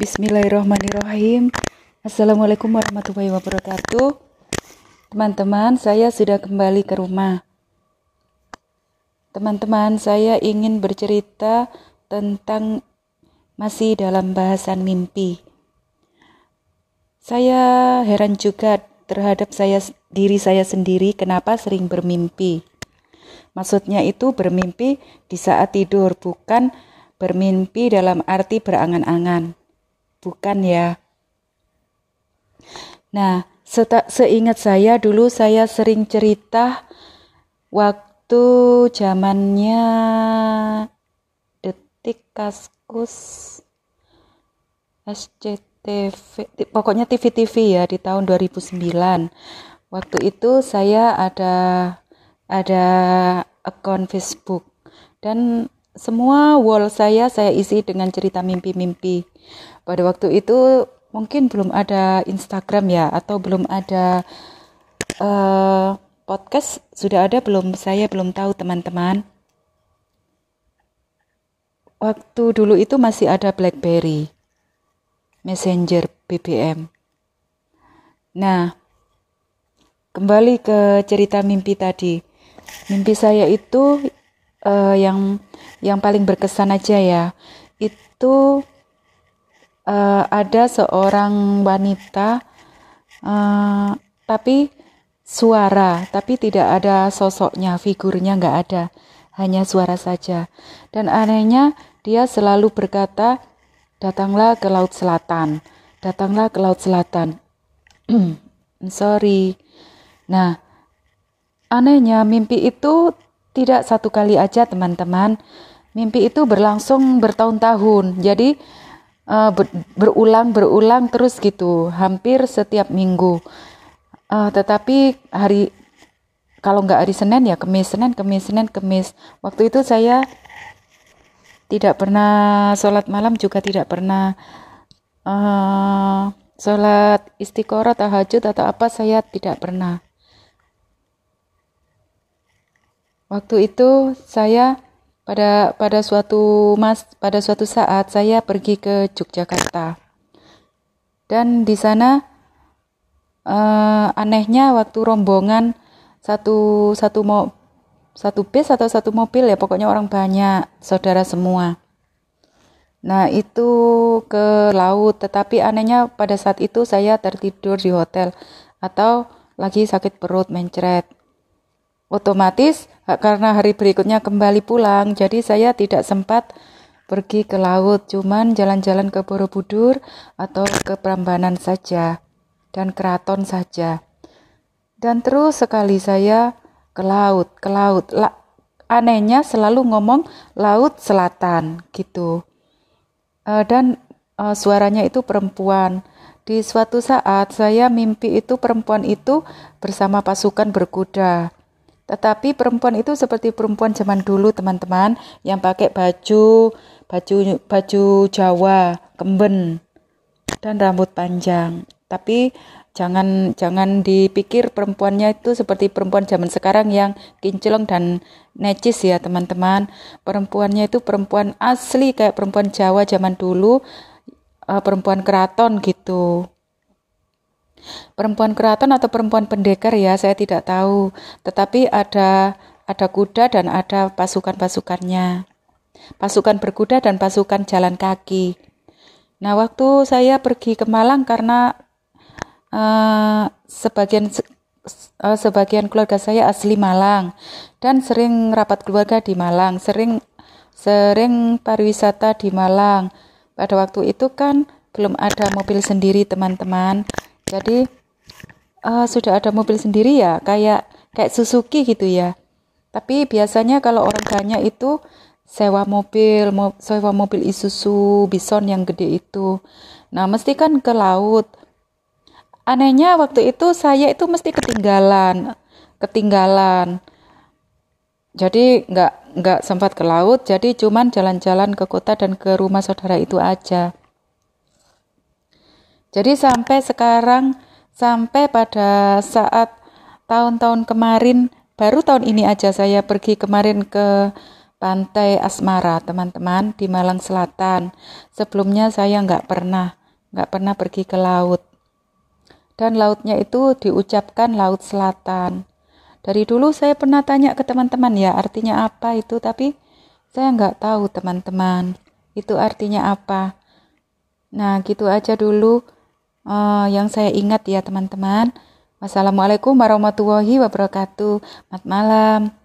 Bismillahirrahmanirrahim. Assalamualaikum warahmatullahi wabarakatuh. Teman-teman, saya sudah kembali ke rumah. Teman-teman, saya ingin bercerita tentang masih dalam bahasan mimpi. Saya heran juga terhadap saya diri saya sendiri kenapa sering bermimpi. Maksudnya itu bermimpi di saat tidur, bukan bermimpi dalam arti berangan-angan. Bukan ya. Nah, seingat saya dulu saya sering cerita waktu zamannya Detik Kaskus SCTV pokoknya TV-TV ya di tahun 2009. Waktu itu saya ada ada akun Facebook dan semua wall saya saya isi dengan cerita mimpi-mimpi. Pada waktu itu mungkin belum ada Instagram ya atau belum ada uh, podcast sudah ada belum saya belum tahu teman-teman. Waktu dulu itu masih ada BlackBerry, Messenger, BBM. Nah, kembali ke cerita mimpi tadi. Mimpi saya itu uh, yang yang paling berkesan aja ya. Itu uh, ada seorang wanita uh, tapi suara tapi tidak ada sosoknya figurnya nggak ada hanya suara saja. Dan anehnya dia selalu berkata datanglah ke laut selatan datanglah ke laut selatan. Sorry. Nah anehnya mimpi itu tidak satu kali aja teman-teman. Mimpi itu berlangsung bertahun-tahun. Jadi uh, ber, berulang berulang terus gitu. Hampir setiap minggu. Uh, tetapi hari kalau nggak hari Senin ya Kemis Senin Kemis Senin Kemis. Waktu itu saya tidak pernah sholat malam juga tidak pernah uh, sholat istiqoroh tahajud atau apa saya tidak pernah waktu itu saya pada pada suatu mas pada suatu saat saya pergi ke Yogyakarta. Dan di sana uh, anehnya waktu rombongan satu satu mau satu bis atau satu mobil ya pokoknya orang banyak saudara semua. Nah itu ke laut tetapi anehnya pada saat itu saya tertidur di hotel atau lagi sakit perut mencret. Otomatis karena hari berikutnya kembali pulang, jadi saya tidak sempat pergi ke laut, cuman jalan-jalan ke Borobudur atau ke Prambanan saja dan keraton saja. Dan terus sekali saya ke laut, ke laut. La, anehnya selalu ngomong laut selatan gitu. Uh, dan uh, suaranya itu perempuan. Di suatu saat saya mimpi itu perempuan itu bersama pasukan berkuda tetapi perempuan itu seperti perempuan zaman dulu teman-teman yang pakai baju baju baju Jawa, kemben dan rambut panjang. Tapi jangan jangan dipikir perempuannya itu seperti perempuan zaman sekarang yang kinclong dan necis ya teman-teman. Perempuannya itu perempuan asli kayak perempuan Jawa zaman dulu, uh, perempuan keraton gitu. Perempuan keraton atau perempuan pendekar ya, saya tidak tahu. Tetapi ada ada kuda dan ada pasukan-pasukannya. Pasukan berkuda dan pasukan jalan kaki. Nah, waktu saya pergi ke Malang karena uh, sebagian uh, sebagian keluarga saya asli Malang dan sering rapat keluarga di Malang, sering sering pariwisata di Malang. Pada waktu itu kan belum ada mobil sendiri, teman-teman. Jadi uh, sudah ada mobil sendiri ya, kayak kayak Suzuki gitu ya. Tapi biasanya kalau orang banyak itu sewa mobil, mo sewa mobil Isuzu Bison yang gede itu. Nah, mesti kan ke laut. Anehnya waktu itu saya itu mesti ketinggalan, ketinggalan. Jadi nggak nggak sempat ke laut, jadi cuman jalan-jalan ke kota dan ke rumah saudara itu aja. Jadi sampai sekarang, sampai pada saat tahun-tahun kemarin, baru tahun ini aja saya pergi kemarin ke Pantai Asmara, teman-teman, di Malang Selatan. Sebelumnya saya nggak pernah, nggak pernah pergi ke laut. Dan lautnya itu diucapkan Laut Selatan. Dari dulu saya pernah tanya ke teman-teman ya artinya apa itu, tapi saya nggak tahu teman-teman itu artinya apa. Nah gitu aja dulu uh, yang saya ingat ya teman-teman. Wassalamualaikum warahmatullahi wabarakatuh. Selamat malam.